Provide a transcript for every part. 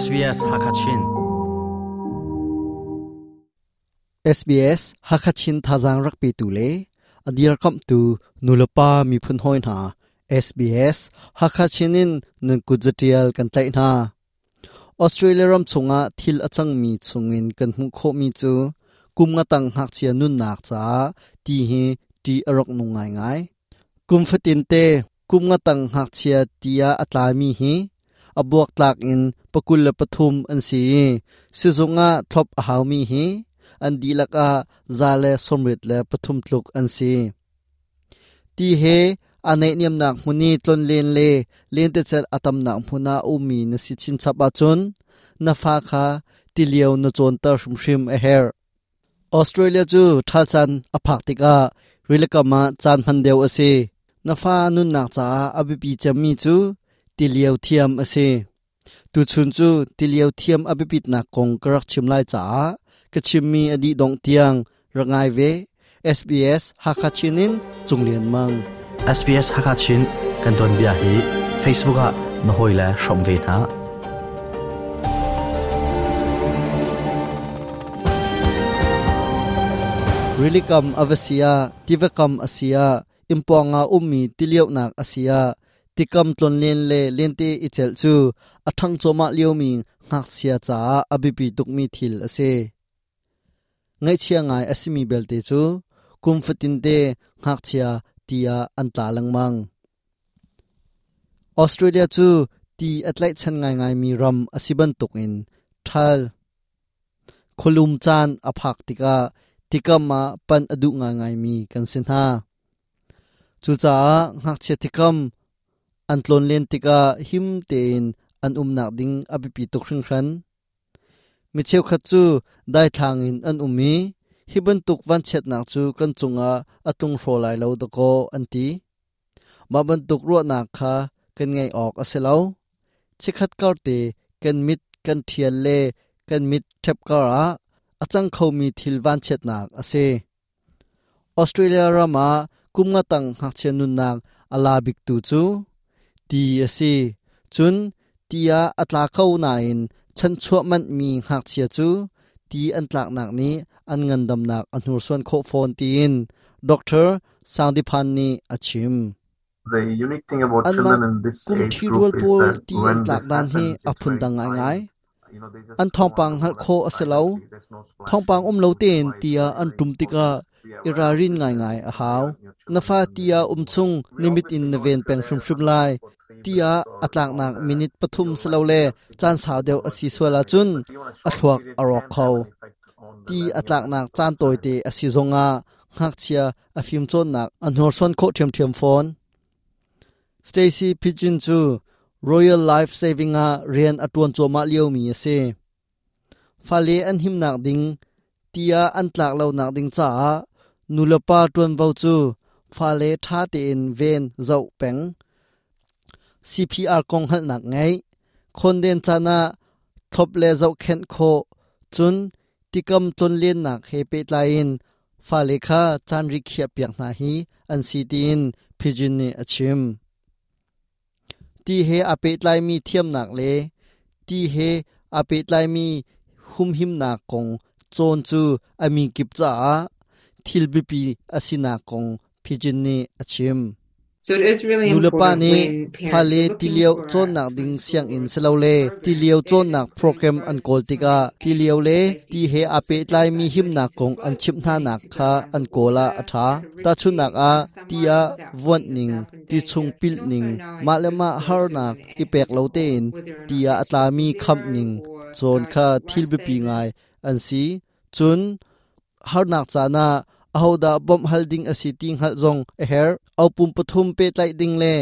SBS Hakachin. SBS Hakachin thazang rakpi tu le adir kam tu nulapa mi phun hoi na SBS Hakachinin nun kujatial kan tlai na. Australia ram chunga thil achang mi chungin kan hmu kho mi chu. Kum nga tang hak chia nun nak cha. Ti hi ti arok nu ngai ngai. Kum fatin te, kum nga tang hak chia tia atlami hi abuak tlak in pakul la pathum an si. Sizunga thop a mi hi. An dilaka zale somrit le pathum tluk an si. Ti he anei niam nak muni tlon len le. Len te chel atam nak muna umi na si chin chapa chun. Na fa kha tiliau na chon ta shum shim a her. Australia chu thal chan aphak tika rilakama chan han deu ase na fa nun nak cha abipi chami chu tiliau thiam ase. Tu chun chu tiliau thiam abipit na kong karak chimlai cha kachimmi adi dong tiang rangai ve SBS Hakachinin chunglian mang. SBS Hakachin kan don bia hi Facebook a na hoi la shom ve na. Rilikam avasia tivakam asia imponga ummi tiliau nak asia tikam tlon len le lente ichel chu athang choma liomi ngak sia cha abipi tukmi thil ase. Ngai chia ngai asimi belte chu kumfatin te ngak chia tia antla langmang Australia chu ti atlai chan ngai ngai mi ram asiban tukin thal. Khulum chan aphak tika tikama pan adu ngai ngai mi kan sin ha. Chu cha ngak che tikam an tlon len tika him tein an umnak ding abipi tuk hring hran. Mi cheu khat chu dai thang in an um umi hiban tuk van chet nak chu kan chunga atung hro lai lo da ko an ti. Ma ban tuk ro nak kha kan ngai ok aselo chikhat kar te kan mit kan thial le kan mit thep kara achang khau mi thil van chet nak ase australia rama kumnga tang hak chen nun nak ala bik tu chu ti ase chun tia atla khau na in chan chua man mi hak chia chu ti an tlak nak ni an ngan dam nak an hur suan kho phone tin doctor sangdiphan ni achim the unique thing about an children in this kum age thi group rol is pol that ti when an tlak this dan hi happens, it's aphun very dang ngai ngai silent. You know, they just an don't thong want pang to hal know kho that aselo there's no splash, thong pang um no lo ten noise, tia no an very tum tika important to be aware of irarin this ngai is ngai a when haw your- your children na fa are in tia this um age. chung We nimit obviously in go na ven into peng their shum shum lives lai for three tia, atlang nak longer. minute pathum Your le chan significant deu asi suala chun, athuak arok khau. Ti atlang nak chan toy te asi zonga, ngak chia a phim chon nak anhor son kho thiam thiam phone. Stacy Pigeon chu, Royal Life Saving a, rian atun choma liu mi ase. Fale an him nak ding, tia an tlak lo nak ding cha nulapa tuan vau chu, fale tha te in ven zau peng. CPR kong hal nak ngai. Khon den chana thop le zau khen kho. Chun tikam tlon len nak he pe tlain fale kha chan ri khia piak na hi. An si tin pijin ni achim. Ti he ape tlai mi thiam nak le. Ti he ape tlai mi hum him na kong. Chon chu ami kip cha thil bi pi asina kong. Pijin ni achim. So it is really nulapa important ni when parents phale are looking tiliau for chon nak a ding spring siang in school selole or tiliau chon nak educated program training an for kol tika swimming tiliau le and ti safety he schools. ape So tlai things mi like him na learning to kong an float, chim na learning nak to go kha an kola underwater, atha how to ta chu rescue nak a someone tia without vot putting ning yourself in ti chung danger, pil and also ning knowing malema who's har those nak children and ipek who lo to ten call, whether or not tia it's atla mi kham Triple ning Zero chon or kha uh, thil bi pi lifesavers. ngai an si chun har nak chana ahoda bom halding asi ting hal zong a her opum pathum pe tlai ding le.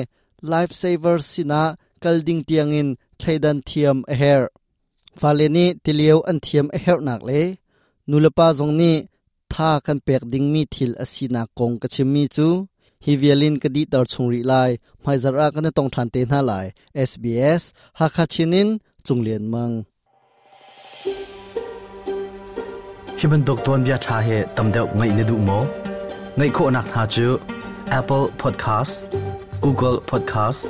Life saver sina kalding tiangin thaidan thiam a her faleni tilio an thiam a her nak le. Nulapa zong ni tha kan pek ding mi thil asina kong kachimi chu. Hi vialin kadi tar chungri lai. Mai zara kan tong than te na lai. SBS hakachinin chunglen mang himan dok ton bia tha he tamdeu ngai ne du mo ngai kho nak ha chu Apple Podcast Google Podcast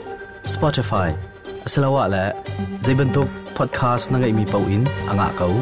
Spotify asalawa la zaiban tok podcast na ngai mi pau in anga kau